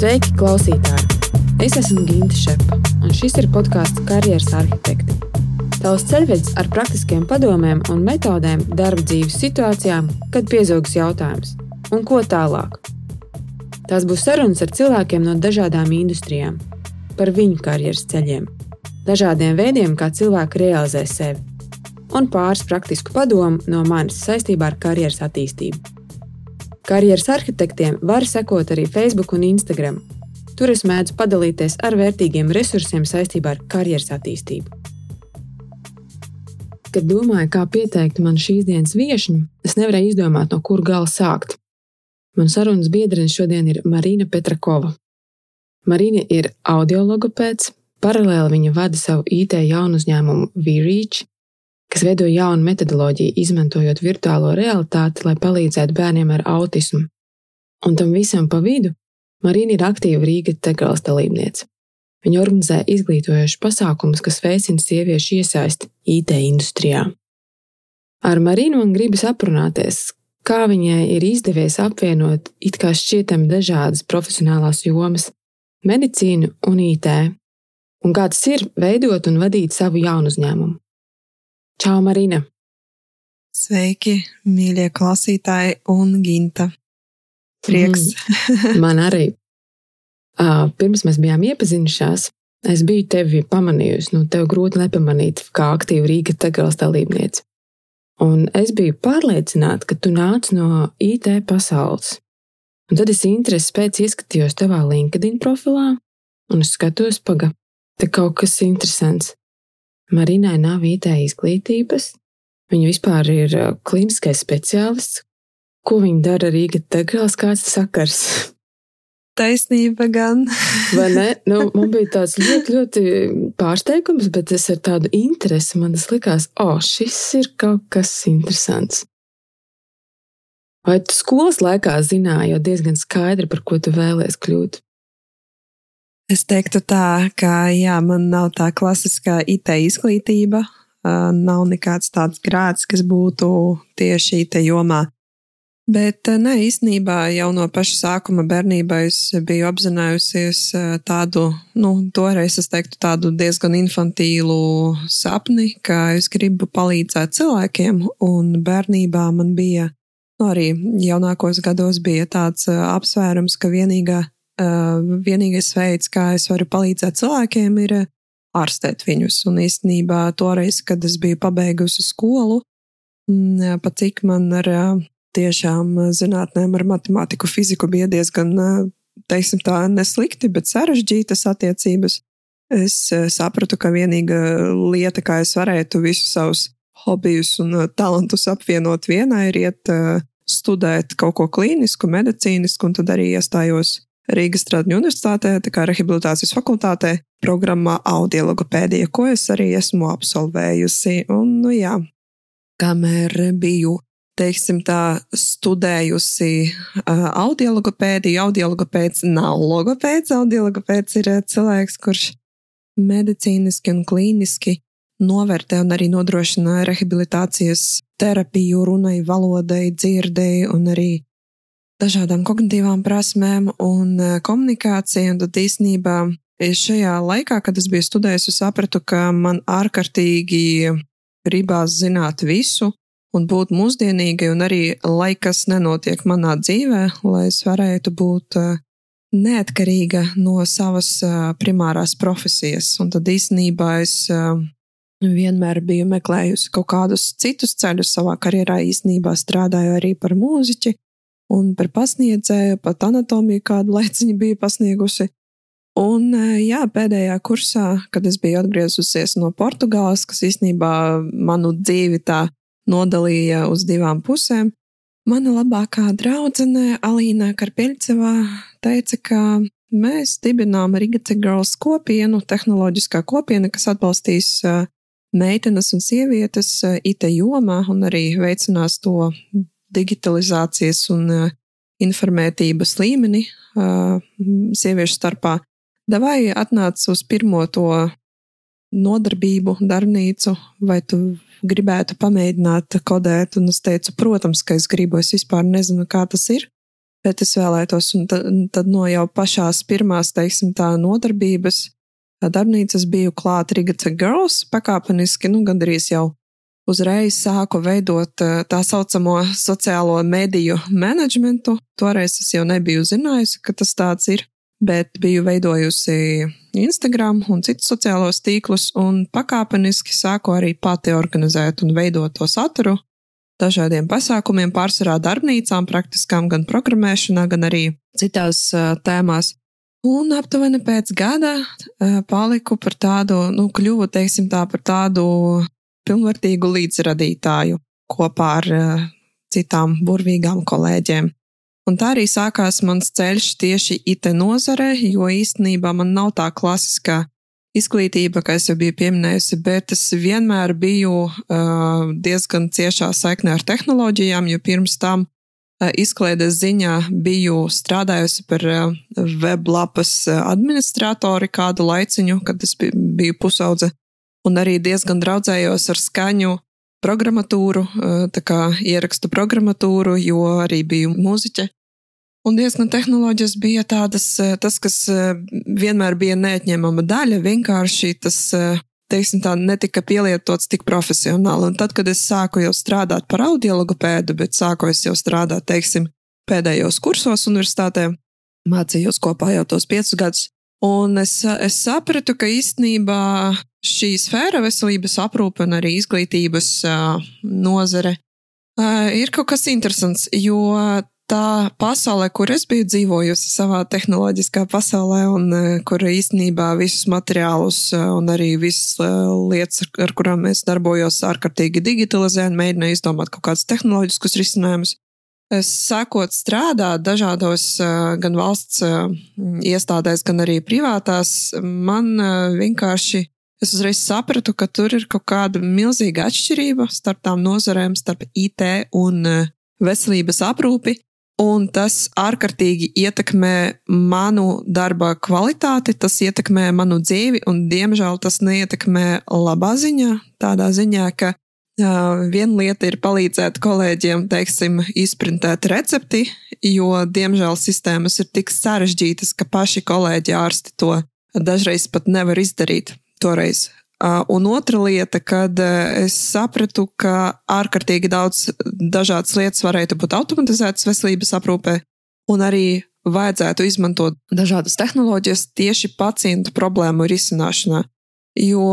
Sveiki, klausītāji! Es esmu Ginte Šepa, un šis ir podkāsts Karjeras arhitekti. Tavs ceļvedis ar praktiskiem padomiem un metodēm darba dzīves situācijām, kad piezogas jautājums, un ko tālāk. Tās būs sarunas ar cilvēkiem no dažādām industrijām, par viņu karjeras ceļiem, dažādiem veidiem, kā cilvēki realizē sevi, un pāris praktisku padomu no manis saistībā ar karjeras attīstību. Karjeras arhitektiem var sekot arī Facebook un Instagram. Tur es mēdzu padalīties ar vērtīgiem resursiem saistībā ar karjeras attīstību. Kad domāju, kā pieteikt man šīs dienas viesiņu, es nevarēju izdomāt, no kur gala sākt. Mans sarunas biedrene šodien ir Marina Petrakova. Marina ir audiologopēds, paralēli viņa vada savu IT jaunu uzņēmumu VReach, kas veido jaunu metodoloģiju, izmantojot virtuālo realitāti, lai palīdzētu bērniem ar autismu. Un tam visam pa vidu Marina ir aktīva Rīgas tegrāls dalībniece. Viņa organizē izglītojošus pasākumus, kas veicina sieviešu iesaisti IT industrijā. Ar Marinu man gribas aprunāties, kā viņai ir izdevies apvienot it kā šķietami dažādas profesionālās jomas - medicīnu un IT, un kā tas ir veidot un vadīt savu jaunu uzņēmumu. Čau, Marina! Sveiki, mīļie klausītāji un Ginta. Prieks! Mm, man arī. Uh, pirms mēs bijām iepazinušās, es biju tevi pamanījusi. Nu, tev grūti nepamanīt, kā aktīva Rīgas tegrāls dalībniece. Un es biju pārliecināta, ka tu nāc no IT pasaules. Un tad es interesi pēc ieskatījos tavā LinkedIn profilā, un es skatos, paga, te kaut kas interesants. Marinai nav IT izglītības. Viņa vispār ir uh, kliniskais speciālists. Ko viņa dara Rīgas degrāls, kāds sakars? Taisnība gan. Vai ne? Nu, man bija tāds ļoti, ļoti pārsteigums, bet es ar tādu interesi man likās, o, oh, šis ir kaut kas interesants. Vai tu skolas laikā zināji jau diezgan skaidri, par ko tu vēlēsies kļūt? Es teiktu tā, ka jā, man nav tā klasiskā IT izglītība, nav nekāds tāds grāds, kas būtu tieši IT jomā. Bet ne, īstenībā jau no paša sākuma bērnībā es biju apzinājusies tādu, nu, toreiz es teiktu tādu diezgan infantīlu sapni, ka es gribu palīdzēt cilvēkiem, un bērnībā man bija, nu, arī jaunākos gados bija tāds apsvērums, ka vienīgā vienīgais veids, kā es varu palīdzēt cilvēkiem, ir ārstēt viņus. Un īstenībā toreiz, kad es biju pabeigusi skolu, mm, pat cik man ar tiešām zinātnēm, ar matemātiku, fiziku bija diezgan, teiksim tā, neslikti, bet sarežģītas attiecības, es sapratu, ka vienīgā lieta, kā es varētu visus savus hobijus un talantus apvienot vienā, ir iet studēt kaut ko klīnisku, medicīnisku, un tad arī iestājos Rīgas Strādņu universitātē, tā kā rehabilitācijas fakultātē, programmā audiologopēdija, ko es arī esmu absolvējusi. Un, nu jā, kamēr biju, teiksim tā, studējusi uh, audiologopēdiju, audiologopēds nav logopēds, audiologopēds ir cilvēks, kurš medicīniski un klīniski novērtē un arī nodrošina rehabilitācijas terapiju runai, valodai, dzirdēji un arī dažādām kognitīvām prasmēm un e, komunikāciju. Un tad īsnībā šajā laikā, kad es biju studējusi, sapratu, ka man ārkārtīgi gribās zināt visu un būt mūsdienīgai, un arī lai kas nenotiek manā dzīvē, lai es varētu būt e, neatkarīga no savas e, primārās profesijas. Un tad īsnībā es vienmēr biju meklējusi kaut kādus citus ceļus savā karjerā. Īsnībā strādāju arī par mūziķi, un par pasniedzēju, pat anatomiju kādu laiciņu bija pasniegusi. Un e, jā, pēdējā kursā, kad es biju atgriezusies no Portugāles, kas īstenībā manu dzīvi tā nodalīja uz divām pusēm, mana labākā draudzene Alīna Karpieļcevā teica, ka mēs dibinām Riga Girls kopienu, tehnoloģiskā kopiena, kas atbalstīs e, meitenes un sievietes e, IT jomā un arī veicinās to digitalizācijas un uh, informētības līmeni uh, sieviešu starpā. Davai atnāc uz pirmo to nodarbību, darbnīcu, vai tu gribētu pamēģināt kodēt, un es teicu, protams, ka es gribu, es vispār nezinu, kā tas ir. Bet es vēlētos, un tad, tad no jau pašās pirmās, teiksim, tā nodarbības darbnīcas biju klāt Rigata Girls pakāpeniski, nu, gandrīz jau uzreiz sāku veidot tā saucamo sociālo mediju menedžmentu. Toreiz es jau nebiju zinājusi, ka tas tāds ir, bet biju veidojusi Instagram un citus sociālos tīklus, un pakāpeniski sāku arī pati organizēt un veidot to saturu dažādiem pasākumiem, pārsvarā darbnīcām, praktiskām, gan programmēšanā, gan arī citās uh, tēmās. Un aptuveni pēc gada uh, paliku par tādu, nu, kļuvu, teiksim tā, par tādu pilnvērtīgu līdzradītāju kopā ar uh, citām burvīgām kolēģiem. Un tā arī sākās mans ceļš tieši IT nozarē, jo īstenībā man nav tā klasiskā izglītība, kā jau biju pieminējusi, bet es vienmēr biju uh, diezgan ciešā saiknē ar tehnoloģijām, jo pirms tam uh, izklaides ziņā biju strādājusi par uh, weblapas administratori kādu laiciņu, kad es biju pusaudze, un arī diezgan draudzējos ar skaņu programmatūru, uh, tā kā ierakstu programmatūru, jo arī biju mūziķe. Un diezgan tehnoloģijas bija tādas, eh, tas, kas eh, vienmēr bija neatņemama daļa, vienkārši tas, eh, teiksim, tā netika pielietots tik profesionāli. Un tad, kad es sāku jau strādāt par audiologopēdu, bet sāku es jau strādāt, teiksim, pēdējos kursos universitātē, mācījos kopā jau tos piecus gadus. Un es, es sapratu, ka īstenībā šī sfēra, veselības aprūpe un arī izglītības nozare ir kaut kas interesants, jo tā pasaulē, kur es biju dzīvojusi, savā tehnoloģiskā pasaulē, un kur īstenībā visus materiālus un arī visas lietas, ar kurām es darbojos, ārkārtīgi digitalizēju un mēģināju izdomāt kaut kādus tehnoloģiskus risinājumus. Sākot strādāt dažādos gan valsts iestādēs, gan arī privātās, man vienkārši es uzreiz sapratu, ka tur ir kaut kāda milzīga atšķirība starp tām nozarēm, starp IT un veselības aprūpi. Un tas ārkārtīgi ietekmē manu darba kvalitāti, tas ietekmē manu dzīvi, un diemžēl tas neietekmē labā ziņā. Tādā ziņā, ka uh, viena lieta ir palīdzēt kolēģiem, teiksim, izprintēt recepti, jo diemžēl sistēmas ir tik sarežģītas, ka paši kolēģi ārsti to dažreiz pat nevar izdarīt. Toreiz Un otra lieta, kad es sapratu, ka ārkārtīgi daudz dažādas lietas varētu būt automatizētas veselības aprūpē, un arī vajadzētu izmantot dažādas tehnoloģijas tieši pacientu problēmu risināšanā. Jo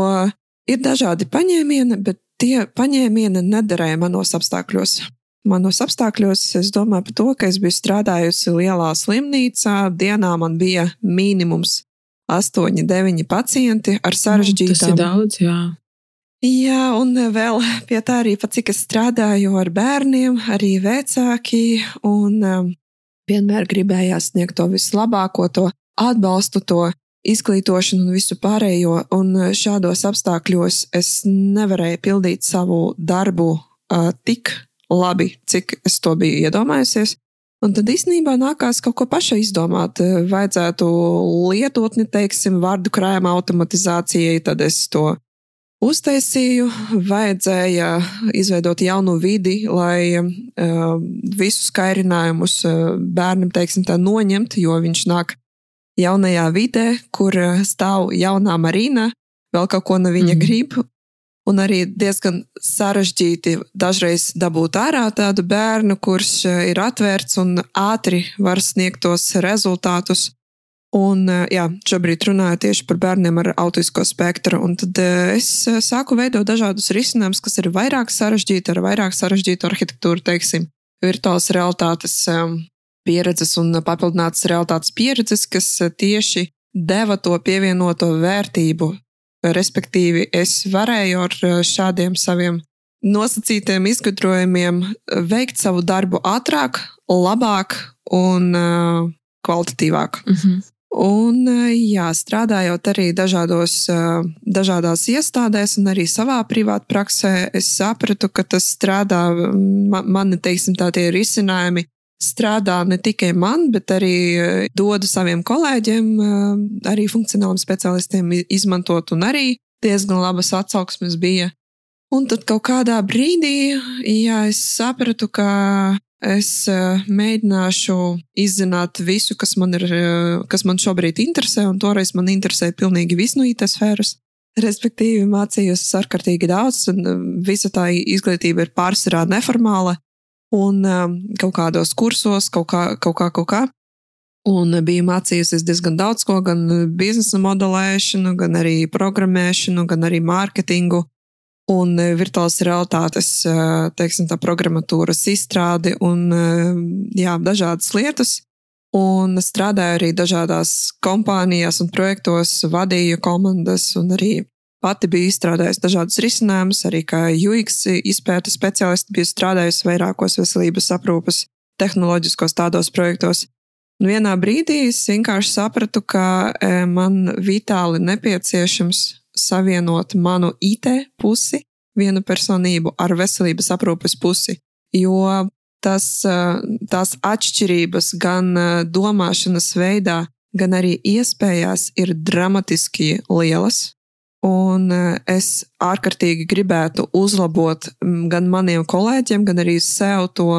ir dažādi paņēmieni, bet tie paņēmieni nederēja manos apstākļos. Manos apstākļos es domāju par to, ka es biju strādājusi lielā slimnīcā, dienā man bija minimums astoņi, deviņi pacienti ar sarežģītām. Tas ir daudz, jā. Jā, un vēl pie tā arī, pat cik es strādāju ar bērniem, arī vecāki, un um, vienmēr gribējās sniegt to vislabāko, to atbalstu, to izglītošanu un visu pārējo, un šādos apstākļos es nevarēju pildīt savu darbu uh, tik labi, cik es to biju iedomājusies. Un tad īstenībā nākās kaut ko pašai izdomāt. Vajadzētu lietotni, teiksim, vārdu krājuma automatizācijai, tad es to uztaisīju. Vajadzēja izveidot jaunu vidi, lai uh, visus kairinājumus uh, bērnam, teiksim, tā noņemt, jo viņš nāk jaunajā vidē, kur stāv jaunā marīna, vēl kaut ko no viņa mm. grib, un arī diezgan sarežģīti dažreiz dabūt ārā tādu bērnu, kurš eh, ir atvērts un ātri var sniegt tos rezultātus. Un, eh, jā, šobrīd runāju tieši par bērniem ar autisko spektru. Un tad eh, es sāku veidot dažādus risinājumus, kas ir vairāk sarežģīti, ar vairāk sarežģītu arhitektūru, teiksim, virtuālas realitātes pieredzes un papildinātas realitātes pieredzes, kas tieši deva to pievienoto vērtību Respektīvi, es varēju ar eh, šādiem saviem nosacītiem izgudrojumiem eh, veikt savu darbu ātrāk, labāk un uh, kvalitatīvāk. Mm -hmm. Un, jā, strādājot arī dažādos, dažādās iestādēs, un arī savā privātā praksē, es sapratu, ka tas strādā, man, mani, teiksim, tā tie risinājumi strādā ne tikai man, bet arī eh, dodu saviem kolēģiem, eh, arī funkcionāliem specialistiem izmantot, un arī diezgan labas atsauksmes bija. Un tad kaut kādā brīdī, jā, es sapratu, ka Es uh, mēģināšu izzināt visu, kas man, ir, kas man šobrīd interesē, un toreiz man interesēja pilnīgi viss no IT sfēras. Respektīvi, mācījos ārkārtīgi daudz, un visa tā izglītība ir pārsvarā neformāla, un um, kaut kādos kursos, kaut kā, kaut kā, kaut kā. Un biju mācījusies diezgan daudz ko, gan biznesa modelēšanu, gan arī programmēšanu, gan arī mārketingu un e, virtuālās realitātes, e, teiksim, tā programmatūras izstrādi un e, jā, dažādas lietas. Un strādāju arī dažādās kompānijās un projektos, vadīju komandas un arī pati biju izstrādājusi dažādus risinājumus, arī kā UX izpētes speciālisti biju strādājusi vairākos veselības aprūpas tehnoloģiskos tādos projektos. Un vienā brīdī es vienkārši sapratu, ka man vitāli nepieciešams savienot manu IT pusi, vienu personību ar veselības aprūpes pusi, jo tas, tās atšķirības gan domāšanas veidā, gan arī iespējās ir dramatiski lielas. Un es ārkārtīgi gribētu uzlabot gan maniem kolēģiem, gan arī sev to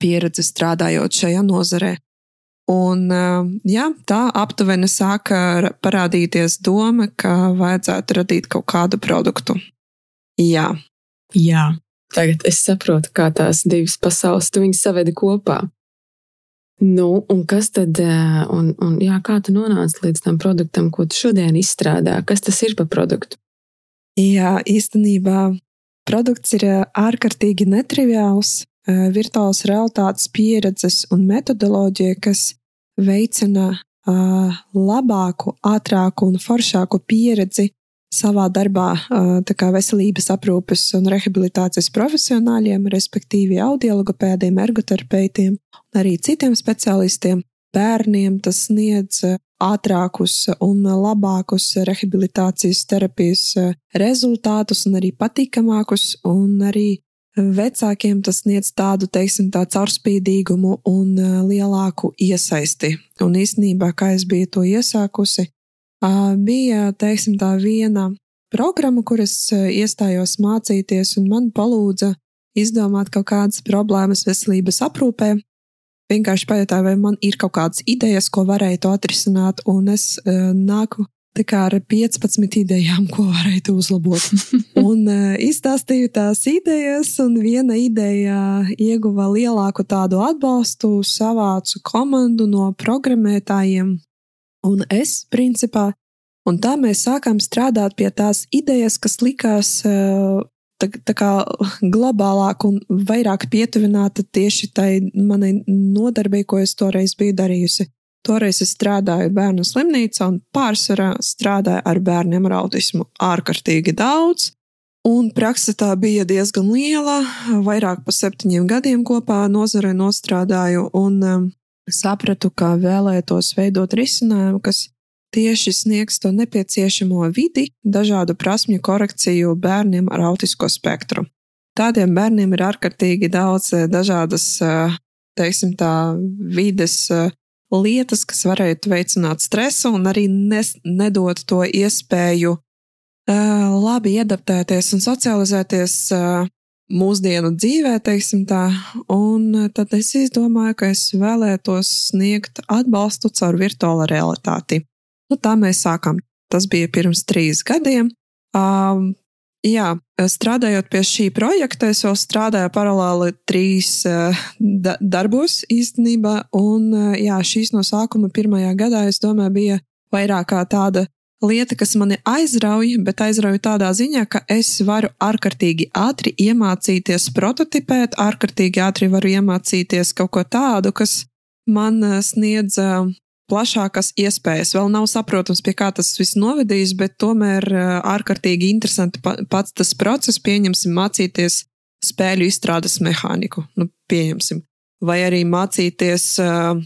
pieredzi strādājot šajā nozarē. Un, jā, tā aptuveni sāka parādīties doma, ka vajadzētu radīt kaut kādu produktu. Jā. Jā. Tagad es saprotu, kā tās divas pasaules tu viņus savedi kopā. Nu, un kas tad, un, un jā, kā tu nonāci līdz tam produktam, ko tu šodien izstrādā? Kas tas ir par produktu? Jā, īstenībā produkts ir ārkārtīgi netriviāls, virtuāls realitātes pieredzes un metodoloģija, kas veicina labāku, ātrāku un foršāku pieredzi savā darbā, veselības aprūpes un rehabilitācijas profesionāļiem, respektīvi audiologopēdiem, ergoterapeitiem arī citiem specialistiem. Bērniem tas sniedz ātrākus un labākus rehabilitācijas terapijas rezultātus, un arī patīkamākus, un arī Vecākiem tas sniedz tādu, teiksim, tā caurspīdīgumu un lielāku iesaisti. Un īstenībā, kā es biju to iesākusi, bija, teiksim, tā viena programma, kuras iestājos mācīties, un man palūdza izdomāt kaut kādas problēmas veselības aprūpē. Vienkārši pajautāju, vai man ir kaut kādas idejas, ko varētu atrisināt, un es nāku tā kā ar 15 idejām, ko varētu uzlabot. un uh, izstāstīju tās idejas, un viena ideja ieguva lielāku tādu atbalstu, savācu komandu no programmētājiem. Un es, principā, un tā mēs sākām strādāt pie tās idejas, kas likās uh, tā, tā kā globālāk un vairāk pietuvināta tieši tai manai nodarbei, ko es toreiz biju darījusi. Toreiz es strādāju bērnu slimnīcā un pārsvarā strādāju ar bērniem ar autismu ārkārtīgi daudz. Un praksa tā bija diezgan liela, vairāk par septiņiem gadiem kopā nozarē nostrādāju un um, sapratu, ka vēlētos veidot risinājumu, kas tieši sniegs to nepieciešamo vidi, dažādu prasmju korekciju bērniem ar autisko spektru. Tādiem bērniem ir ārkārtīgi daudz eh, dažādas, eh, teiksim tā, vides eh, lietas, kas varētu veicināt stresu un arī nes, nedot to iespēju labi adaptēties un socializēties mūsdienu dzīvē, teiksim tā. Un tad es izdomāju, ka es vēlētos sniegt atbalstu caur virtuālo realitāti. Nu, tā mēs sākām. Tas bija pirms trīs gadiem. Um, Jā, strādājot pie šī projekta, es jau strādāju paralēli trīs uh, da darbos īstenībā, un uh, jā, šīs no sākuma pirmajā gadā, es domāju, bija vairāk kā tāda lieta, kas mani aizrauja, bet aizrauja tādā ziņā, ka es varu ārkārtīgi ātri iemācīties prototipēt, ārkārtīgi ātri varu iemācīties kaut ko tādu, kas man sniedz plašākas iespējas. Vēl nav saprotams, pie kā tas viss novedīs, bet tomēr ārkārtīgi interesanti pats tas process, pieņemsim, mācīties spēļu izstrādes mehāniku. Nu, pieņemsim. Vai arī mācīties uh,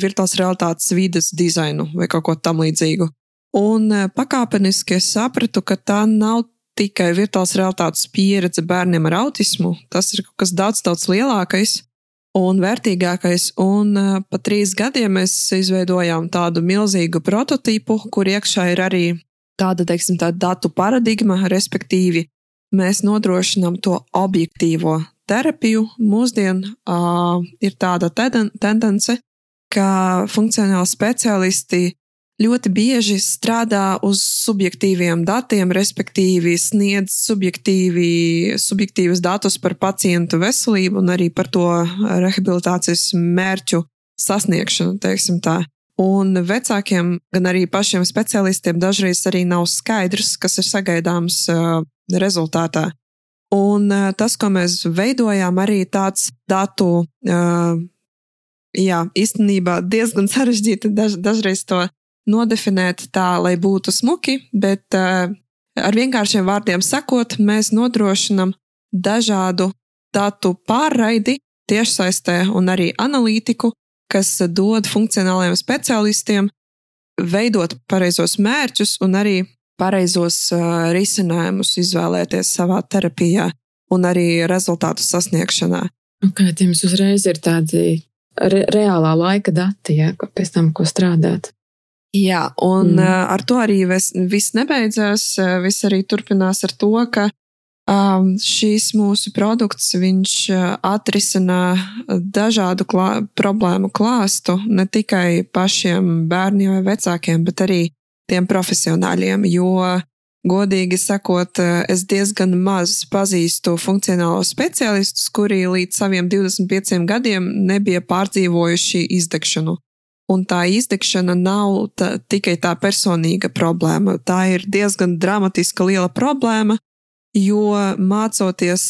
virtuālās realitātes vides dizainu vai kaut ko tam līdzīgu. Un pakāpeniski es sapratu, ka tā nav tikai virtuālās realitātes pieredze bērniem ar autismu, tas ir kaut kas daudz, daudz lielākais un vērtīgākais. Un pa trīs gadiem mēs izveidojām tādu milzīgu prototipu, kur iekšā ir arī tāda, teiksim, tā datu paradigma, respektīvi, mēs nodrošinām to objektīvo terapiju mūsdien uh, ir tāda tendence, ka funkcionāli speciālisti ļoti bieži strādā uz subjektīviem datiem, respektīvi sniedz subjektīvi, subjektīvas datus par pacientu veselību un arī par to rehabilitācijas mērķu sasniegšanu, teiksim tā. Un vecākiem, gan arī pašiem specialistiem dažreiz arī nav skaidrs, kas ir sagaidāms rezultātā. Un tas, ko mēs veidojām, arī tāds datu, jā, īstenībā diezgan sarežģīti daž, dažreiz to nodefinēt tā, lai būtu smuki, bet uh, ar vienkāršiem vārdiem sakot, mēs nodrošinam dažādu datu pārraidi tiešsaistē un arī analītiku, kas dod funkcionālajiem specialistiem veidot pareizos mērķus un arī pareizos uh, risinājumus izvēlēties savā terapijā un arī rezultātu sasniegšanā. Kā jums uzreiz ir tādi re reālā laika dati, ja, pēc tam, ko strādāt? Jā, un mm. ar to arī ves, viss nebeidzās. Viss arī turpinās ar to, ka um, šīs mūsu produkts viņš atrisina dažādu klā, problēmu klāstu ne tikai pašiem bērniem vai vecākiem, bet arī tiem profesionāļiem. Jo, godīgi sakot, es diezgan maz pazīstu funkcionālos speciālistus, kuri līdz saviem 25 gadiem nebija pārdzīvojuši izdegšanu. Un tā izdegšana nav tā, tikai tā personīga problēma. Tā ir diezgan dramatiska liela problēma, jo mācoties,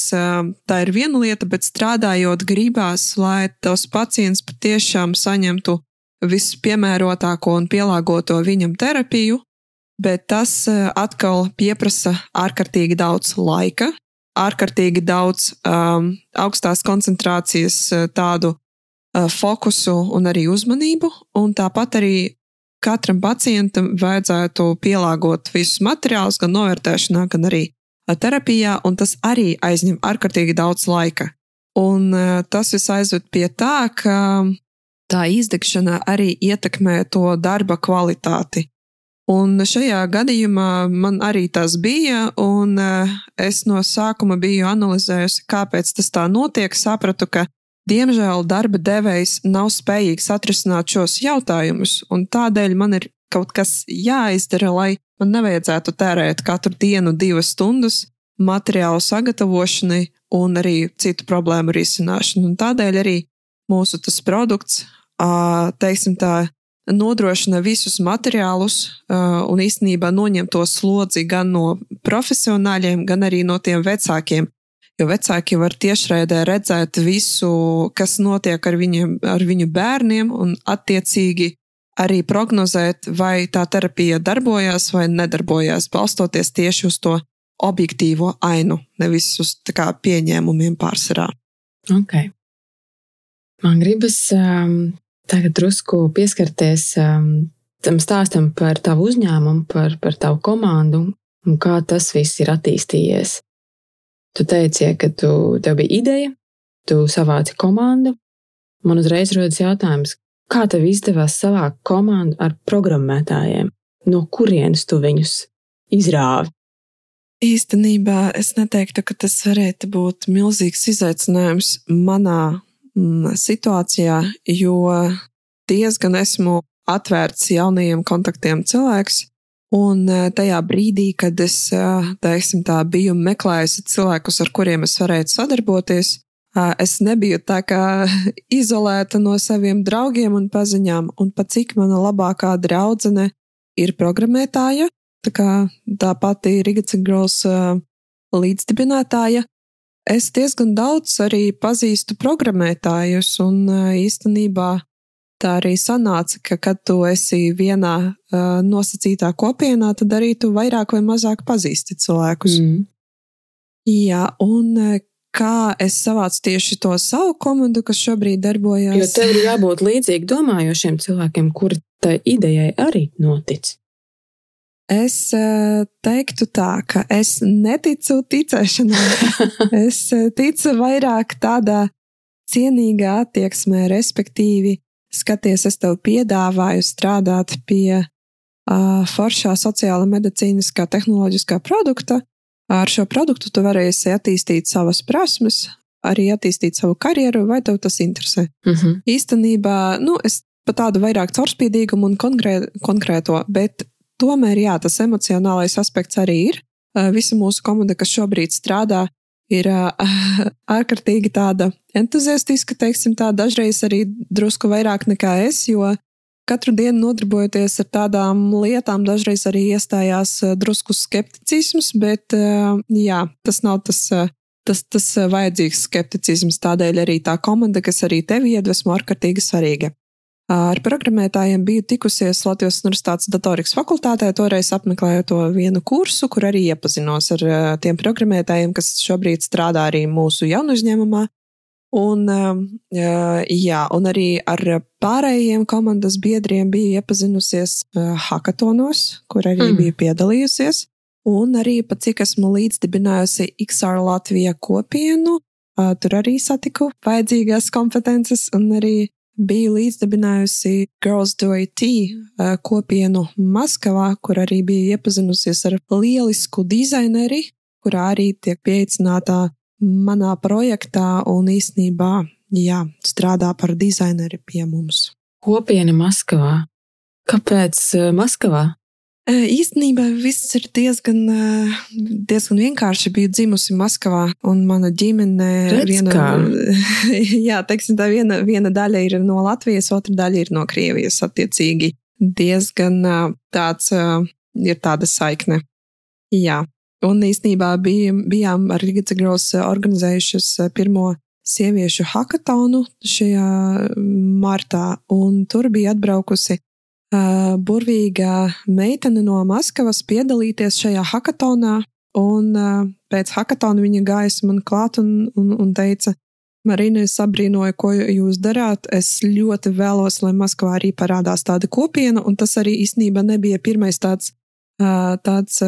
tā ir viena lieta, bet strādājot, gribās, lai tos pacients patiešām saņemtu vispiemērotāko un pielāgoto viņam terapiju, bet tas atkal pieprasa ārkārtīgi daudz laika, ārkārtīgi daudz um, augstās koncentrācijas tādu fokusu un arī uzmanību, un tāpat arī katram pacientam vajadzētu pielāgot visus materiālus, gan novērtēšanā, gan arī terapijā, un tas arī aizņem ārkārtīgi daudz laika. Un tas viss aizved pie tā, ka tā izdegšana arī ietekmē to darba kvalitāti. Un šajā gadījumā man arī tas bija, un es no sākuma biju analizējusi, kāpēc tas tā notiek. Sapratu, ka Diemžēl darba devējs nav spējīgs atrisināt šos jautājumus, un tādēļ man ir kaut kas jāizdara, lai man nevajadzētu tērēt katru dienu divas stundas materiālu sagatavošanai un arī citu problēmu risināšanu. Un tādēļ arī mūsu tas produkts, teiksim tā, nodrošina visus materiālus un īstenībā noņem to slodzi gan no profesionāļiem, gan arī no tiem vecākiem, jo vecāki var tiešraidē redzēt visu, kas notiek ar, viņiem, ar viņu bērniem, un attiecīgi arī prognozēt, vai tā terapija darbojas vai nedarbojās, balstoties tieši uz to objektīvo ainu, nevis uz kā, pieņēmumiem pārsvarā. Okay. Man gribas um, tagad drusku pieskarties um, tam stāstam par tavu uzņēmumu, par, par tavu komandu un kā tas viss ir attīstījies. Tu teici, ka tu, tev bija ideja, tu savāci komandu. Man uzreiz rodas jautājums, kā tev izdevās savākt komandu ar programmētājiem? No kurienes tu viņus izrāvi? Īstenībā es neteiktu, ka tas varētu būt milzīgs izaicinājums manā mm, situācijā, jo diezgan esmu atvērts jaunajiem kontaktiem cilvēks. Un tajā brīdī, kad es teiksim, tā, biju meklējusi cilvēkus, ar kuriem es varētu sadarboties, es nebiju tā kā izolēta no saviem draugiem un paziņām, un pat cik mana labākā draudzene ir programmētāja, tā kā tā pati Rigaca Girls līdzdibinātāja. Es diezgan daudz arī pazīstu programmētājus, un īstenībā tā arī sanāca, ka, kad tu esi vienā uh, nosacītā kopienā, tad arī tu vairāk vai mazāk pazīsti cilvēkus. Mm. Jā, un kā es savācu tieši to savu komandu, kas šobrīd darbojas. Jo tev ir jābūt līdzīgi domājošiem cilvēkiem, kuri tai idejai arī notic. Es teiktu tā, ka es neticu ticēšanai. es ticu vairāk tādā cienīgā attieksmē, respektīvi, skaties, es tev piedāvāju strādāt pie uh, foršā sociāla medicīniskā tehnoloģiskā produkta. Ar šo produktu tu varēsi attīstīt savas prasmes, arī attīstīt savu karjeru, vai tev tas interesē. Uh -huh. Īstenībā, nu, es pa tādu vairāk caurspīdīgumu un konkrē, konkrēto, bet tomēr, jā, tas emocionālais aspekts arī ir. Visa mūsu komanda, kas šobrīd strādā, ir ārkārtīgi tāda entuziastiska, teiksim tā, dažreiz arī drusku vairāk nekā es, jo katru dienu nodarbojoties ar tādām lietām, dažreiz arī iestājās drusku skepticisms, bet jā, tas nav tas. Tas, tas vajadzīgs skepticisms, tādēļ arī tā komanda, kas arī tevi iedvesmo, ārkārtīgi svarīga. Ar programmētājiem biju tikusies Latvijas Universitātes datorikas fakultātē, toreiz apmeklējot to vienu kursu, kur arī iepazinos ar tiem programmētājiem, kas šobrīd strādā arī mūsu jaunu uzņēmumā. Un, jā, un arī ar pārējiem komandas biedriem bija iepazinusies hackatonos, kur arī mm. bija piedalījusies. Un arī pat cik esmu līdzdibinājusi XR Latvijā kopienu, tur arī satiku vajadzīgās kompetences un arī biju līdzdibinājusi Girls Do IT kopienu Maskavā, kur arī biju iepazinusies ar lielisku dizaineri, kurā arī tiek pieicināta manā projektā un īsnībā jā, strādā par dizaineri pie mums. Kopiena Maskavā. Kāpēc Maskavā? Īstenībā viss ir diezgan, diezgan vienkārši. Biju dzimusi Maskavā, un mana ģimene Redz viena, kā. jā, teiksim, tā viena, viena daļa ir no Latvijas, otra daļa ir no Krievijas. Attiecīgi, diezgan tāds ir tāda saikne. Jā, Un īstenībā bija, bijām ar Rigica Gros organizējušas pirmo sieviešu hackathonu šajā martā, un tur bija atbraukusi burvīga meitene no Maskavas piedalīties šajā hackathonā, un pēc hackathona viņa gāja man klāt un, un, un teica, Marina, es abrīnoju, ko jūs darāt. Es ļoti vēlos, lai Maskavā arī parādās tāda kopiena, un tas arī īstenībā nebija pirmais tāds tāds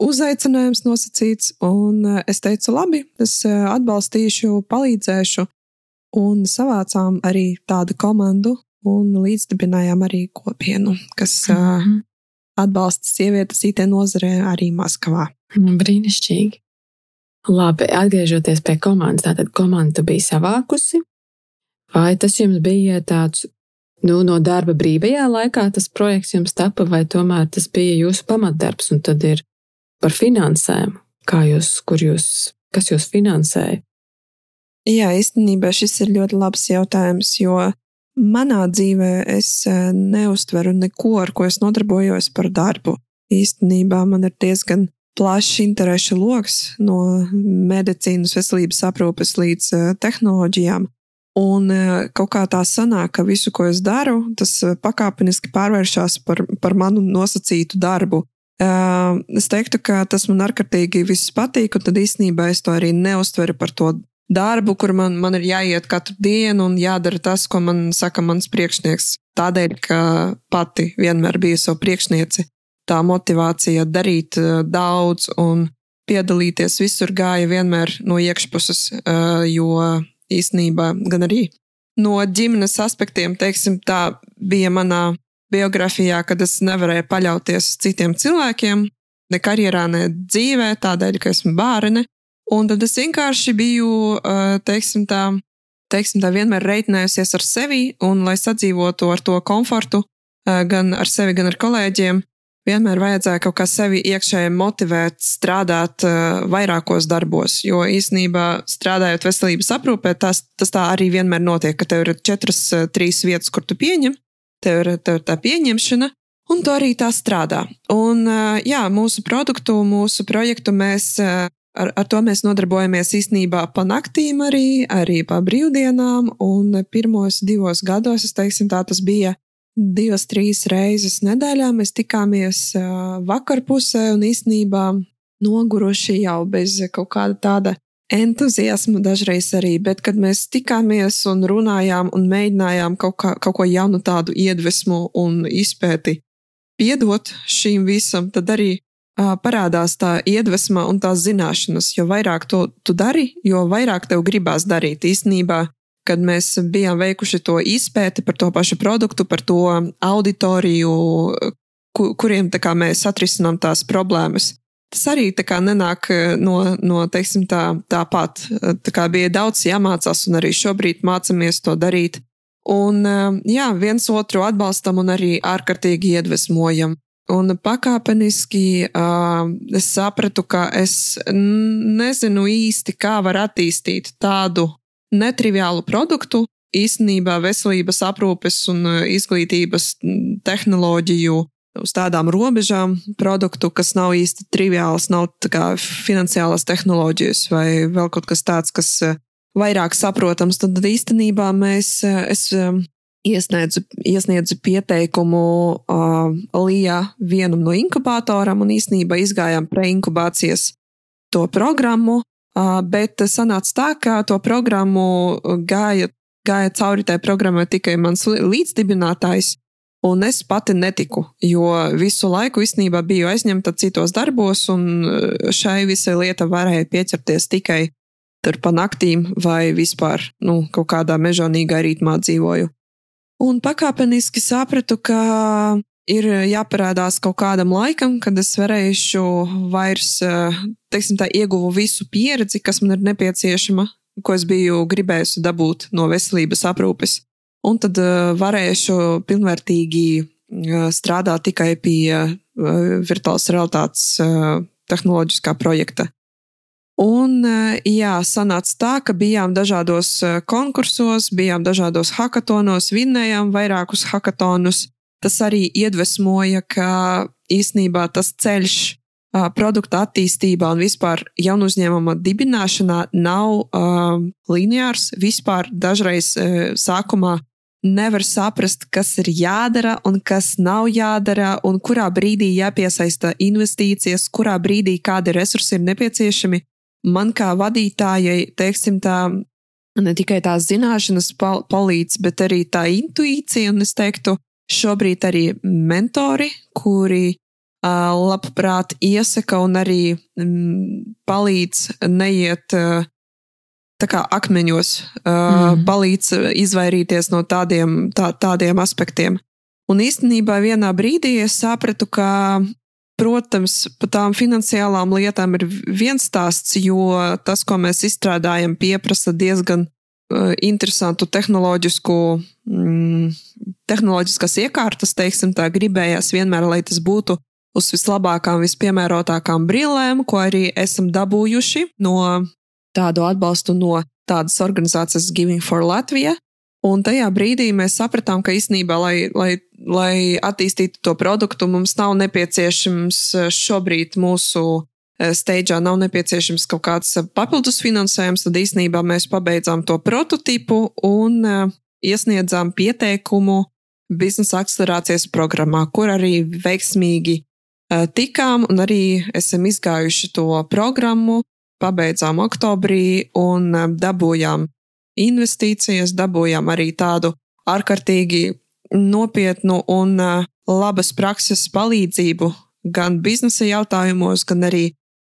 uzaicinājums nosacīts, un es teicu, labi, es atbalstīšu, palīdzēšu, un savācām arī tādu komandu un līdzdibinājām arī kopienu, kas mm -hmm. atbalsta sievietes IT nozarē arī Maskavā. Nu, brīnišķīgi. Labi, atgriežoties pie komandas, tātad komanda bija savākusi. Vai tas jums bija tāds nu, no darba brīvajā laikā tas projekts jums tapa, vai tomēr tas bija jūsu pamatdarbs, un tad ir par finansēm, kā jūs, kur jūs, kas jūs finansēja? Jā, īstenībā šis ir ļoti labs jautājums, jo manā dzīvē es eh, neustveru neko, ar ko es nodarbojos par darbu. Īstenībā man ir diezgan plašs interešu lokus no medicīnas, veselības aprūpes līdz eh, tehnoloģijām. Un e, kaut kā tā sanāk, ka visu, ko es daru, tas e, pakāpeniski pārvēršas par, par manu nosacītu darbu. E, es teiktu, ka tas man ārkārtīgi viss patīk, un tad īstenībā es to arī neustveru par to darbu, kur man, man ir jāiet katru dienu un jādara tas, ko man saka mans priekšnieks. Tādēļ, ka pati vienmēr biju savu priekšnieci, tā motivācija darīt daudz un piedalīties visur gāja vienmēr no iekšpuses, jo īstenībā, gan arī no ģimenes aspektiem, teiksim, tā bija manā biogrāfijā, kad es nevarēju paļauties uz citiem cilvēkiem, ne karjerā, ne dzīvē, tādēļ, ka esmu bērne. Un tad es vienkārši biju, teiksim, tā, teiksim, tā vienmēr reiķinājusies ar sevi, un lai sadzīvotu ar to komfortu, gan ar sevi, gan ar kolēģiem, vienmēr vajadzēja kaut kā sevi iekšēji motivēt, strādāt uh, vairākos darbos. Jo īsnībā strādājot veselības aprūpē, tas, tas tā arī vienmēr notiek, ka tev ir četras, trīs vietas, kur tu pieņem, tev ir, tev ir tā pieņemšana. Un to arī tā strādā. Un, jā, mūsu produktu, mūsu projektu mēs ar, ar to mēs nodarbojamies īstenībā pa naktīm arī, arī pa brīvdienām. Un pirmos divos gados, es teiksim, tā tas bija divas, trīs reizes nedēļā mēs tikāmies vakarpusē un īstenībā noguruši jau bez kaut kāda tāda entuziasma dažreiz arī, bet kad mēs tikāmies un runājām un mēģinājām kaut, kā, kaut ko jaunu tādu iedvesmu un izpēti piedot šīm visam, tad arī parādās tā iedvesma un tās zināšanas. Jo vairāk to tu dari, jo vairāk tev gribās darīt. Īstenībā kad mēs bijām veikuši to izpēti par to pašu produktu, par to auditoriju, kuriem mēs atrisinām tās problēmas. tas arī tā kā nenāk no, no teiksim, tā, tāpat. Tā kā bija daudz jāmācās, un arī šobrīd mācāmies to darīt. Un jā, viens otru atbalstam un arī ārkārtīgi iedvesmojam. Un pakāpeniski uh, es sapratu, ka es nezinu īsti, kā var attīstīt tādu netriviālu produktu, īstenībā veselības aprūpes un izglītības tehnoloģiju uz tādām robežām produktu, kas nav īsti triviāls, nav finansiālās tehnoloģijas vai vēl kaut kas tāds, kas vairāk saprotams, tad īstenībā mēs, es iesniedzu, iesniedzu pieteikumu uh, Lijā vienam no inkubatoram un īsnībā izgājām preinkubācijas to programmu, uh, bet sanāca tā, ka to programmu gāja, gāja cauri tai programmai tikai mans līdzdibinātājs, un es pati netiku, jo visu laiku īstenībā biju aizņemta citos darbos, un šai visai lieta varēja pieķerties tikai tur pa naktīm vai vispār nu, kaut kādā mežonīgā ritmā dzīvoju. Un pakāpeniski sapratu, ka ir jāparādās kaut kādam laikam, kad es varēšu vairs, teiksim, tā ieguvu visu pieredzi, kas man ir nepieciešama, ko es biju gribējusi dabūt no veselības aprūpes. Un tad varēšu pilnvērtīgi strādāt tikai pie virtuālās realitātes tehnoloģiskā projekta. Un, eh, jā, sanāca tā, ka bijām dažādos eh, konkursos, bijām dažādos hackatonos, vinnējām vairākus hackatonus. Tas arī iedvesmoja, ka īsnībā tas ceļš produkta attīstībā un vispār jaunu uzņēmuma dibināšanā nav uh, lineārs. Vispār dažreiz uh, sākumā nevar saprast, kas ir jādara un kas nav jādara, un kurā brīdī jāpiesaista investīcijas, kurā brīdī kādi resursi ir nepieciešami man kā vadītājai, teiksim, tā ne tikai tās zināšanas pal palīdz, bet arī tā intuīcija, un es teiktu, šobrīd arī mentori, kuri uh, labprāt iesaka un arī mm, palīdz neiet uh, tā kā akmeņos, uh, mm. palīdz izvairīties no tādiem, tā, tādiem aspektiem. Un īstenībā vienā brīdī es sapratu, ka Protams, par tām finansiālām lietām ir viens stāsts, jo tas, ko mēs izstrādājam, pieprasa diezgan uh, interesantu tehnoloģisku, mm, tehnoloģiskas iekārtas, teiksim, tā gribējās vienmēr, lai tas būtu uz vislabākām, vispiemērotākām brillēm, ko arī esam dabūjuši no tādu atbalstu no tādas organizācijas Giving for Latvija. Un tajā brīdī mēs sapratām, ka īstenībā, lai, lai, lai attīstītu to produktu, mums nav nepieciešams eh, šobrīd mūsu eh, steidžā nav nepieciešams kaut kāds eh, papildus finansējums, tad īsnībā mēs pabeidzām to prototipu un iesniedzām pieteikumu biznesa akcelerācijas programmā, kur arī veiksmīgi tikām un arī esam izgājuši to programmu, pabeidzām oktobrī un dabūjām investīcijas, dabūjām arī tādu ārkārtīgi nopietnu un labas prakses palīdzību gan biznesa jautājumos, gan arī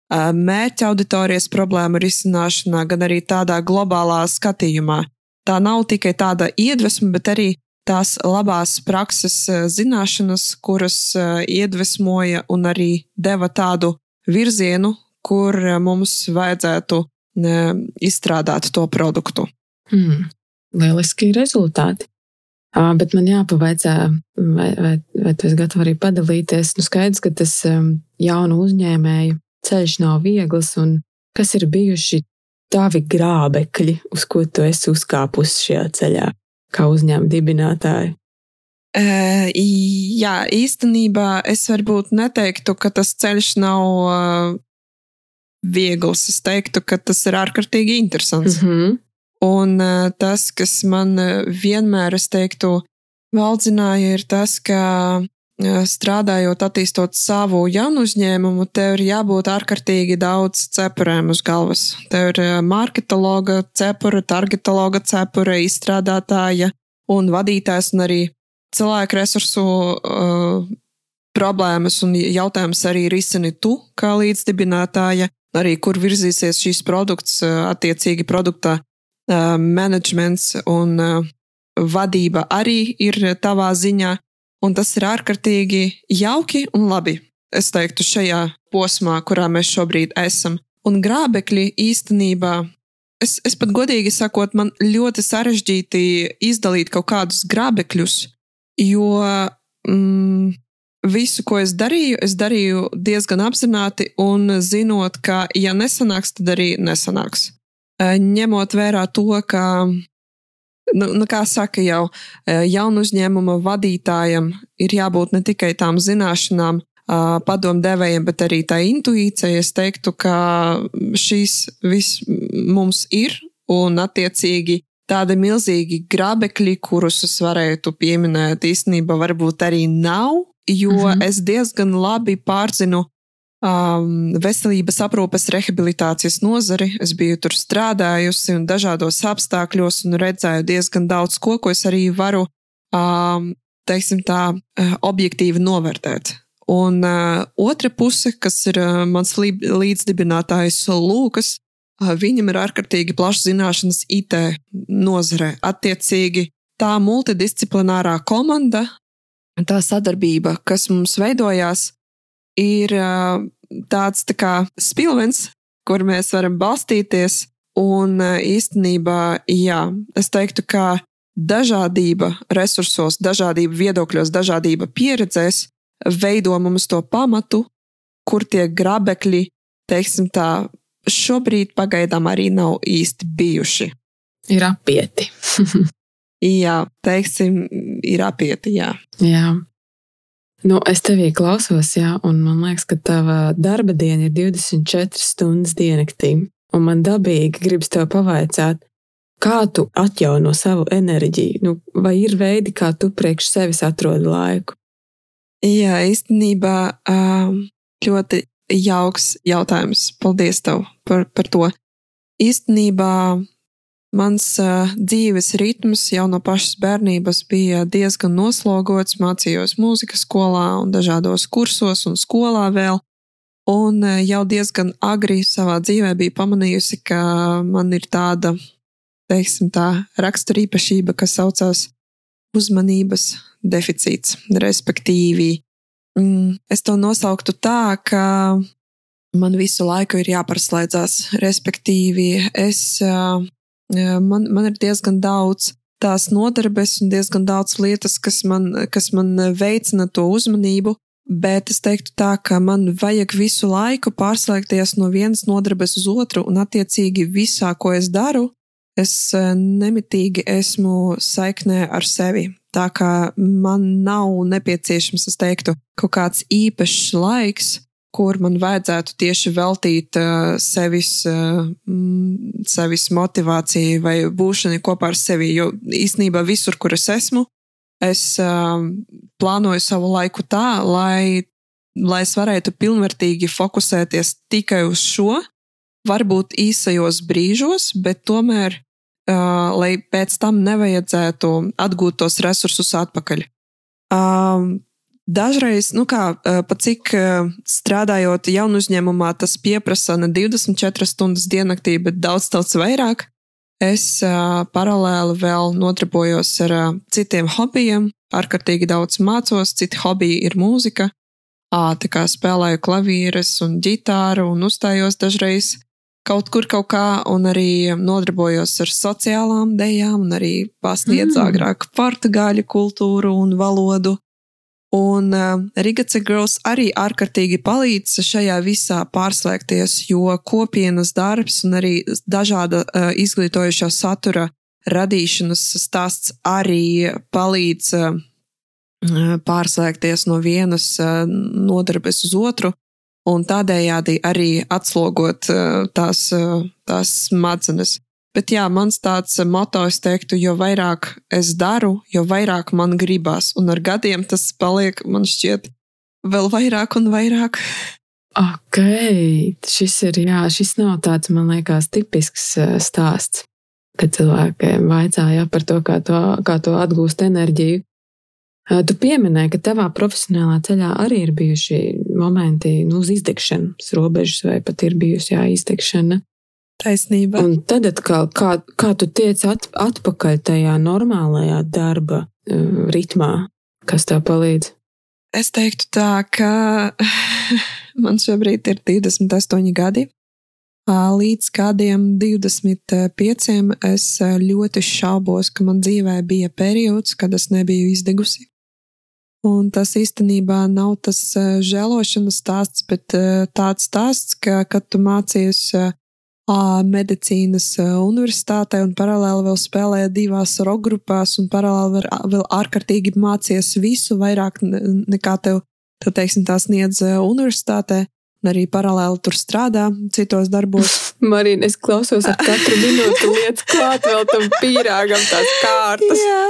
mērķa auditorijas problēmu risināšanā, gan arī tādā globālā skatījumā. Tā nav tikai tāda iedvesma, bet arī tās labās prakses zināšanas, kuras iedvesmoja un arī deva tādu virzienu, kur mums vajadzētu izstrādāt to produktu. Hmm. Lieliski rezultāti. Uh, bet man jāpavaicā, vai, vai, vai tu esi gatava arī padalīties. Nu, skaidrs, ka tas um, jaunu uzņēmēju ceļš nav viegls, un kas ir bijuši tavi grābekļi, uz ko tu esi uzkāpusi šajā ceļā, kā uzņēmuma dibinātāja? Uh, jā, īstenībā es varbūt neteiktu, ka tas ceļš nav uh, viegls. Es teiktu, ka tas ir ārkārtīgi interesants. Mm -hmm. Un tas, kas man vienmēr, es teiktu, valdzināja, ir tas, ka strādājot, attīstot savu jaunu uzņēmumu, tev ir jābūt ārkārtīgi daudz cepurēm uz galvas. Tev ir marketologa cepura, targetologa cepura, izstrādātāja un vadītājs un arī cilvēku resursu uh, problēmas un jautājums arī risini tu kā līdzdibinātāja, arī kur virzīsies šīs produkts attiecīgi produktā menedžments un vadība arī ir tavā ziņā, un tas ir ārkārtīgi jauki un labi. es teiktu, šajā posmā, kurā mēs šobrīd esam. Un grābekļi īstenībā, es, es pat godīgi sakot, man ļoti sarežģīti izdalīt kaut kādus grābekļus, jo mm, visu, ko es darīju, es darīju diezgan apzināti un zinot, ka, ja nesanāks, tad arī nesanāks. Ņemot vērā to, ka nu, nu, kā saka jau, jaunu uzņēmuma vadītājam ir jābūt ne tikai tām zināšanām, padomdevējiem, bet arī tā intuīcija. Es teiktu, ka šīs viss mums ir un attiecīgi tādi milzīgi grabekļi, kurus es varētu pieminēt, īstenībā varbūt arī nav, jo mm -hmm. es diezgan labi pārzinu um, veselības aprūpes rehabilitācijas nozari. Es biju tur strādājusi un dažādos apstākļos un redzēju diezgan daudz ko, ko es arī varu, um, teiksim tā, uh, objektīvi novērtēt. Un uh, otra puse, kas ir uh, mans līdzdibinātājs Lūkas, uh, viņam ir ārkārtīgi plašas zināšanas IT nozarē. Attiecīgi, tā multidisciplinārā komanda, tā sadarbība, kas mums veidojās, ir tāds tā kā spilvens, kur mēs varam balstīties. Un īstenībā, jā, es teiktu, ka dažādība resursos, dažādība viedokļos, dažādība pieredzēs veido mums to pamatu, kur tie grabekļi, teiksim tā, šobrīd pagaidām arī nav īsti bijuši. Ir apieti. jā, teiksim, ir apieti, jā. Jā. Nu, es tevī klausos, jā, un man liekas, ka tava darba diena ir 24 stundas diennaktī. Un man dabīgi gribas tev pavaicāt, kā tu atjauno savu enerģiju, nu, vai ir veidi, kā tu priekš sevis atrodi laiku? Jā, īstenībā ļoti jauks jautājums. Paldies tev par, par to. Īstenībā Mans uh, dzīves ritms jau no pašas bērnības bija diezgan noslogots. Mācījos mūzikas skolā un dažādos kursos un skolā vēl. Un uh, jau diezgan agri savā dzīvē biju pamanījusi, ka man ir tāda, teiksim, tā raksturīpašība, kas saucās uzmanības deficīts, respektīvi. Mm, es to nosauktu tā, ka man visu laiku ir jāparslēdzās, respektīvi, es uh, man, man ir diezgan daudz tās nodarbes un diezgan daudz lietas, kas man, kas man veicina to uzmanību. Bet es teiktu tā, ka man vajag visu laiku pārslēgties no vienas nodarbes uz otru, un attiecīgi visā, ko es daru, es nemitīgi esmu saiknē ar sevi. Tā kā man nav nepieciešams, es teiktu, kaut kāds īpašs laiks, kur man vajadzētu tieši veltīt uh, sevis, uh, sevis motivācijai vai būšanai kopā ar sevi. Jo īsnībā visur, kur es esmu, es uh, plānoju savu laiku tā, lai, lai es varētu pilnvērtīgi fokusēties tikai uz šo, varbūt īsajos brīžos, bet tomēr, uh, lai pēc tam nevajadzētu atgūt tos resursus atpakaļ. Um, Dažreiz, nu kā, pat cik strādājot jaunu uzņēmumā, tas pieprasa ne 24 stundas diennaktī, bet daudz, daudz vairāk. Es paralēli vēl nodarbojos ar citiem hobijiem, ārkārtīgi daudz mācos, citi hobiji ir mūzika. Tā kā spēlēju klavieres un ģitāru un uzstājos dažreiz kaut kur kaut kā, un arī nodarbojos ar sociālām dejām, un arī pasniedzu mm. agrāk portugāļu kultūru un valodu. Un uh, Rigaca Girls arī ārkārtīgi palīdz šajā visā pārslēgties, jo kopienas darbs un arī dažāda uh, izglītojošā satura radīšanas stāsts arī palīdz uh, pārslēgties no vienas uh, nodarbes uz otru un tādējādi arī atslogot uh, tās, uh, tās smadzenes. Bet jā, mans tāds moto, es teiktu, jo vairāk es daru, jo vairāk man gribās. Un ar gadiem tas paliek, man šķiet, vēl vairāk un vairāk. Ok, šis ir, jā, šis nav tāds, man liekas, tipisks eh, stāsts, kad cilvēkiem vaicāja par to, kā to, kā to atgūst enerģiju. Eh, tu pieminēji, ka tavā profesionālā ceļā arī ir bijuši momenti nu, uz izdegšanas robežas, vai pat ir bijusi jā, izdegšana. Taisnība. Un tad atkal, kā, kā tu tiec at, atpakaļ tajā normālajā darba uh, ritmā, kas tev palīdz? Es teiktu tā, ka man šobrīd ir 28 gadi. Līdz kādiem 25 es ļoti šaubos, ka man dzīvē bija periods, kad es nebiju izdegusi. Un tas īstenībā nav tas žēlošanas stāsts, bet tāds stāsts, ka, kad tu mācies medicīnas universitātē un paralēli vēl spēlēja divās roka grupās un paralēli vēl ārkārtīgi mācies visu vairāk nekā tev, tev teiksim, tā sniedz universitātē. Un arī paralēli tur strādā citos darbos. Marina, es klausos ar katru minūti lietas klāt vēl tam pīrāgam tās kārtas. Jā,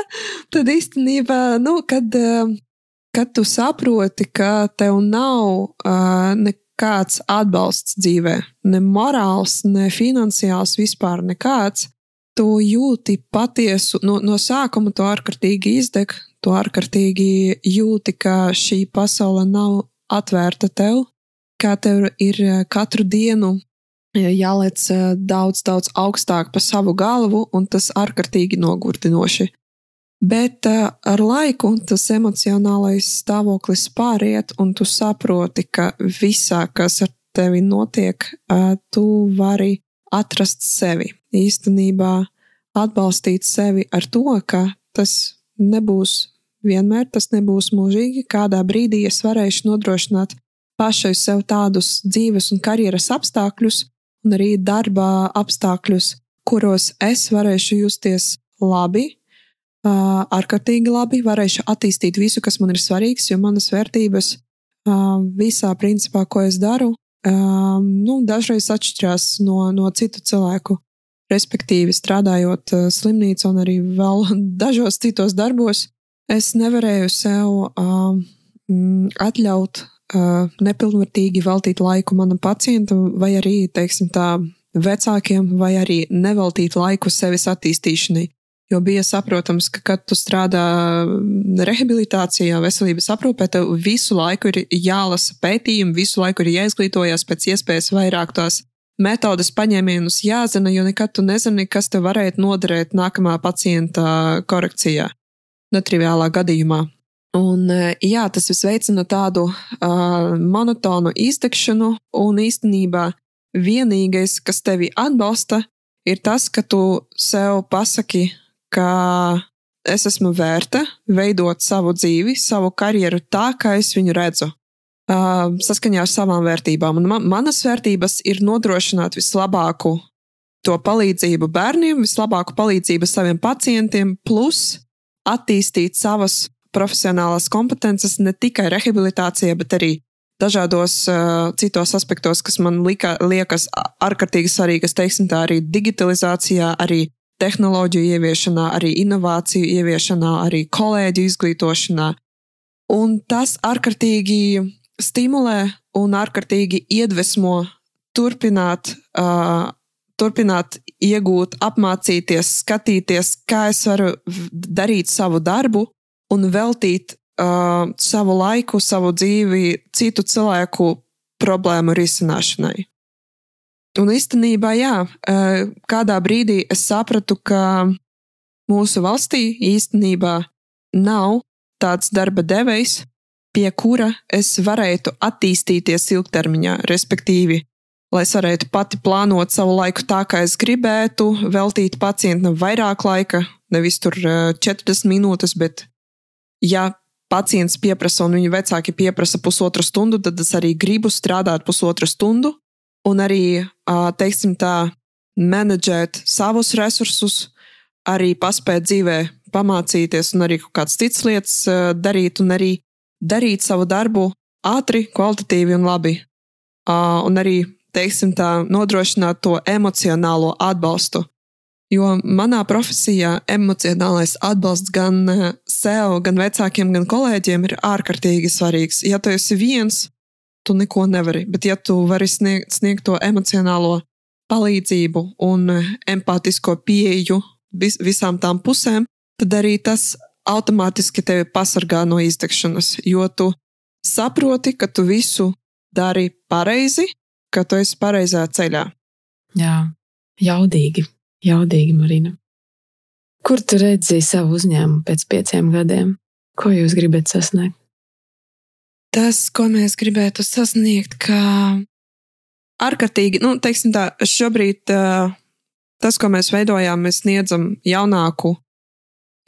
tad īstenībā, nu, kad, kad tu saproti, ka tev nav uh, nekā kāds atbalsts dzīvē, ne morāls, ne finansiāls, vispār nekāds, tu jūti patiesu, no, no sākuma to ārkārtīgi izdeg, to ārkārtīgi jūti, ka šī pasaule nav atvērta tev, kā tev ir eh, katru dienu eh, jālec eh, daudz, daudz augstāk pa savu galvu, un tas ārkārtīgi nogurdinoši. Bet uh, ar laiku tas emocionālais stāvoklis pāriet, un tu saproti, ka visā, kas ar tevi notiek, uh, tu vari atrast sevi. Īstenībā atbalstīt sevi ar to, ka tas nebūs vienmēr, tas nebūs mūžīgi. Kādā brīdī es varēšu nodrošināt pašai sev tādus dzīves un karjeras apstākļus, un arī darba apstākļus, kuros es varēšu justies labi, ārkārtīgi labi. Varēšu attīstīt visu, kas man ir svarīgs, jo manas vērtības visā principā, ko es daru, nu, dažreiz atšķirās no, no citu cilvēku. Respektīvi, strādājot slimnīcā un arī vēl dažos citos darbos, es nevarēju sev um, atļaut uh, nepilnvērtīgi veltīt laiku manam pacientam, vai arī, teiksim, tā vecākiem, vai arī neveltīt laiku sevis attīstīšanai. Jo bija saprotams, ka, kad tu strādā rehabilitācijā, veselības aprūpē, tev visu laiku ir jālasa pētījumi, visu laiku ir jāizglītojas pēc iespējas vairāk tās metodas paņēmienus jāzina, jo nekad tu nezini, kas tev varētu noderēt nākamā pacienta korekcijā, netriviālā gadījumā. Un, jā, tas viss veicina tādu uh, monotonu iztekšanu, un īstenībā vienīgais, kas tevi atbalsta, ir tas, ka tu sev pasaki, ka es esmu vērta veidot savu dzīvi, savu karjeru tā, kā es viņu redzu. Uh, saskaņā ar savām vērtībām. Un man, manas vērtības ir nodrošināt vislabāko to palīdzību bērniem, vislabāko palīdzību saviem pacientiem, plus attīstīt savas profesionālās kompetences ne tikai rehabilitācijā, bet arī dažādos uh, citos aspektos, kas man lika, liekas ārkārtīgi svarīgas, teiksim, tā arī digitalizācijā, arī tehnoloģiju ieviešanā, arī inovāciju ieviešanā, arī kolēģu izglītošanā. Un tas ārkārtīgi stimulē un ārkārtīgi iedvesmo turpināt, uh, turpināt iegūt, apmācīties, skatīties, kā es varu darīt savu darbu un veltīt uh, savu laiku, savu dzīvi citu cilvēku problēmu risināšanai. Un īstenībā, jā, kādā brīdī es sapratu, ka mūsu valstī īstenībā nav tāds darba devējs, pie kura es varētu attīstīties ilgtermiņā, respektīvi, lai es varētu pati plānot savu laiku tā, kā es gribētu, veltīt pacientam vairāk laika, nevis tur 40 minūtes, bet ja pacients pieprasa un viņa vecāki pieprasa pusotru stundu, tad es arī gribu strādāt pusotru stundu, un arī, teiksim tā, menedžēt savus resursus, arī paspēt dzīvē pamācīties un arī kaut kādas citas lietas darīt, un arī darīt savu darbu ātri, kvalitatīvi un labi. Un arī, teiksim tā, nodrošināt to emocionālo atbalstu. Jo manā profesijā emocionālais atbalsts gan sev, gan vecākiem, gan kolēģiem ir ārkārtīgi svarīgs. Ja tu esi viens, tu neko nevari. Bet, ja tu vari sniegt, sniegt to emocionālo palīdzību un eh, empātisko pieeju vis, visām tām pusēm, tad arī tas automātiski tevi pasargā no izdegšanas, jo tu saproti, ka tu visu dari pareizi, ka tu esi pareizā ceļā. Jā, jaudīgi, jaudīgi, Marina. Kur tu redzēji savu uzņēmumu pēc pieciem gadiem? Ko jūs gribat sasniegt? Tas, ko mēs gribētu sasniegt, kā ārkārtīgi, nu, teiksim tā, šobrīd uh, tas, ko mēs veidojām, mēs sniedzam jaunāku,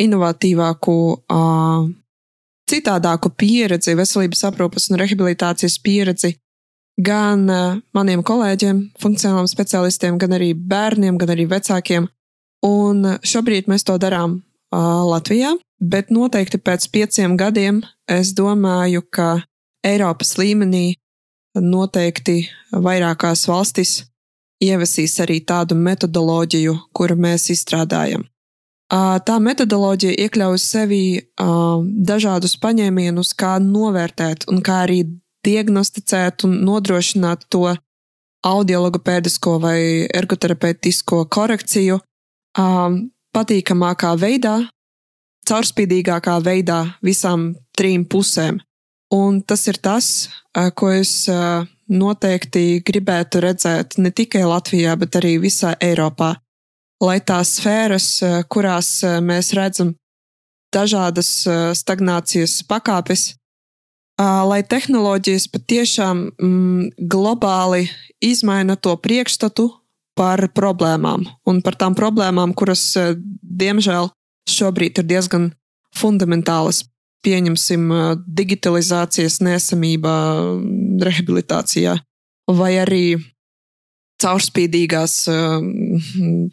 inovatīvāku, uh, citādāku pieredzi, veselības aprūpas un rehabilitācijas pieredzi gan uh, maniem kolēģiem, funkcionāliem specialistiem, gan arī bērniem, gan arī vecākiem. Un šobrīd mēs to darām Latvijā, bet noteikti pēc pieciem gadiem es domāju, ka Eiropas līmenī noteikti vairākās valstis ievesīs arī tādu metodoloģiju, kuru mēs izstrādājam. Tā metodoloģija iekļauj sevi dažādus paņēmienus, kā novērtēt un kā arī diagnosticēt un nodrošināt to audiologopēdisko vai ergoterapeitisko korekciju patīkamākā veidā, caurspīdīgākā veidā visām trim pusēm. Un tas ir tas, ko es noteikti gribētu redzēt ne tikai Latvijā, bet arī visā Eiropā. Lai tās sfēras, kurās mēs redzam dažādas stagnācijas pakāpes, lai tehnoloģijas patiešām mm, globāli izmaina to priekšstatu par problēmām un par tām problēmām, kuras, diemžēl, šobrīd ir diezgan fundamentālas pieņemsim, digitalizācijas nesamība rehabilitācijā, vai arī caurspīdīgās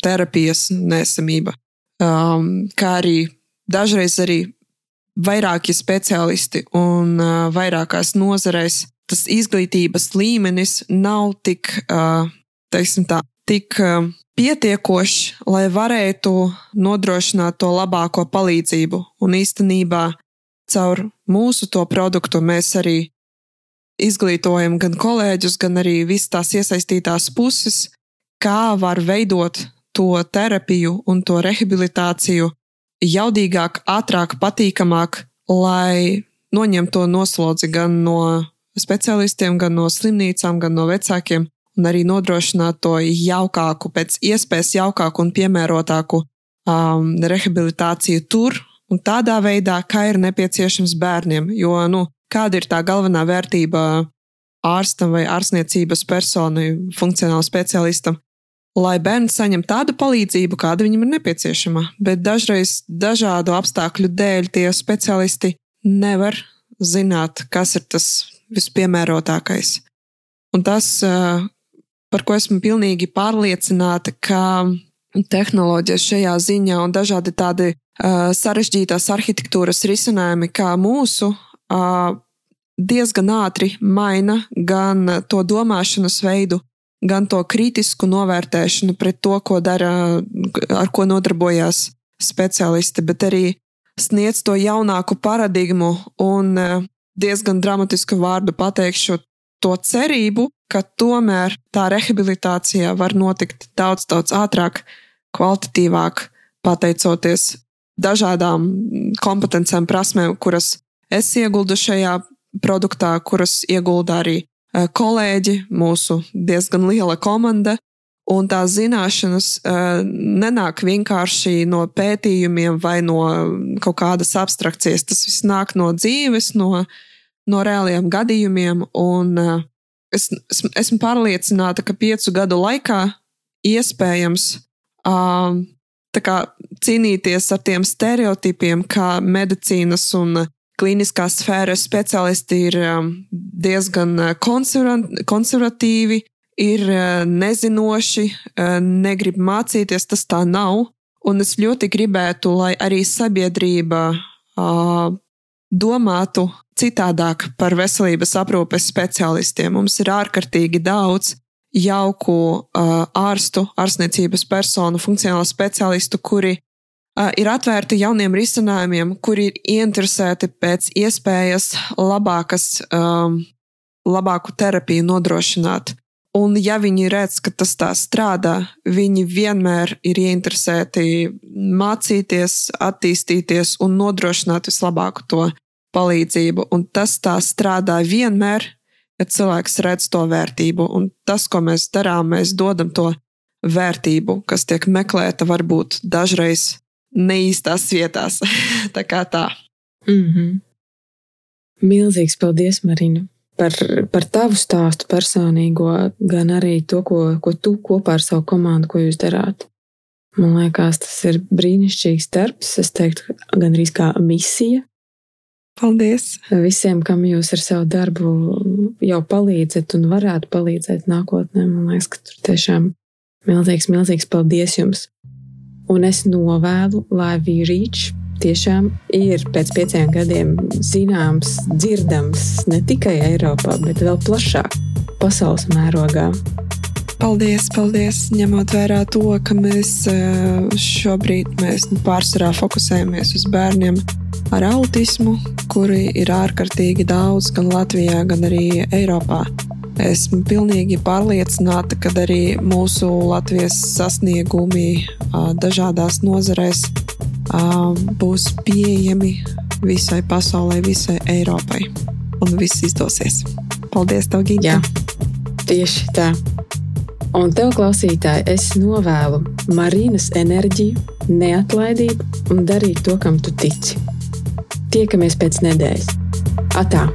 terapijas nesamība, kā arī dažreiz arī vairāki speciālisti un vairākās nozarēs tas izglītības līmenis nav tik, teiksim tā, tik pietiekošs, lai varētu nodrošināt to labāko palīdzību. Un īstenībā caur mūsu to produktu mēs arī izglītojam gan kolēģus, gan arī visas tās iesaistītās puses, kā var veidot to terapiju un to rehabilitāciju jaudīgāk, ātrāk, patīkamāk, lai noņemtu to noslodzi gan no specialistiem, gan no slimnīcām, gan no vecākiem, un arī nodrošināt to jaukāku, pēc iespējas jaukāku un piemērotāku um, rehabilitāciju tur, un tādā veidā, kā ir nepieciešams bērniem. Jo, nu, kāda ir tā galvenā vērtība ārstam vai ārstniecības personai, funkcionālam speciālistam? Lai bērns saņem tādu palīdzību, kāda viņam ir nepieciešama, bet dažreiz dažādu apstākļu dēļ tie speciālisti nevar zināt, kas ir tas vispiemērotākais. Un tas, par ko esmu pilnīgi pārliecināta, ka tehnoloģijas šajā ziņā un dažādi tādi sarežģītās arhitektūras risinājumi, kā mūsu, diezgan ātri maina gan to domāšanas veidu, gan to kritisku novērtēšanu pret to, ko dara, ar ko nodarbojās speciālisti, bet arī sniedz to jaunāku paradigmu un diezgan dramatisku vārdu pateikšu to cerību, ka tomēr tā rehabilitācija var notikt daudz, daudz ātrāk, kvalitatīvāk, pateicoties dažādām kompetencēm, prasmēm, kuras es ieguldu šajā produktā, kuras iegulda arī eh, kolēģi, mūsu diezgan liela komanda. Un tās zināšanas uh, nenāk vienkārši no pētījumiem vai no kaut kādas abstrakcijas. Tas viss nāk no dzīves, no, no reāliem gadījumiem. Un, uh, es, es, esmu pārliecināta, ka piecu gadu laikā iespējams uh, kā, cīnīties ar tiem stereotipiem, kā medicīnas un klīniskās sfēras speciālisti ir um, diezgan uh, konservatīvi, ir uh, nezinoši, uh, negrib mācīties, tas tā nav. Un es ļoti gribētu, lai arī sabiedrība domātu citādāk par veselības aprūpes speciālistiem. Mums ir ārkārtīgi daudz jauku uh, ārstu, ārstniecības personu, funkcionālu speciālistu, kuri uh, ir atvērti jauniem risinājumiem, kuri ir ieinteresēti pēc iespējas labākas, um, labāku terapiju nodrošināt. Un, ja viņi redz, ka tas tā strādā, viņi vienmēr ir ieinteresēti mācīties, attīstīties un nodrošināt vislabāko to palīdzību. Un tas tā strādā vienmēr, kad cilvēks redz to vērtību. Un tas, ko mēs darām, mēs dodam to vērtību, kas tiek meklēta varbūt dažreiz neīstās vietās. tā kā tā. Mm -hmm. Milzīgs paldies, Marina, par, par tavu stāstu personīgo, gan arī to, ko, ko tu kopā ar savu komandu, ko jūs darāt. Man liekas, tas ir brīnišķīgs darbs. Es teiktu, gan arī kā misija. Paldies! Visiem, kam jūs ar savu darbu jau palīdzat un varētu palīdzēt nākotnē, man liekas, ka tur tiešām milzīgs, milzīgs paldies jums! Un es novēlu, lai Vīrīčs tiešām ir pēc pieciem gadiem zināms, dzirdams ne tikai Eiropā, bet vēl plašāk pasaules mērogā. Paldies, paldies. Ņemot vērā to, ka mēs eh, šobrīd mēs pārsvarā fokusējamies uz bērniem ar autismu, kuri ir ārkārtīgi daudz gan Latvijā, gan arī Eiropā. Esmu pilnīgi pārliecināta, ka arī mūsu Latvijas sasniegumi dažādās nozarēs būs pieejami visai pasaulē, visai Eiropai. Un viss izdosies. Paldies, tev, Gigi! Tieši tā! Un tev, klausītāji, es novēlu Marīnas enerģiju, neatlaidību un darīt to, kam tu tici. Tiekamies pēc nedēļas. Atā!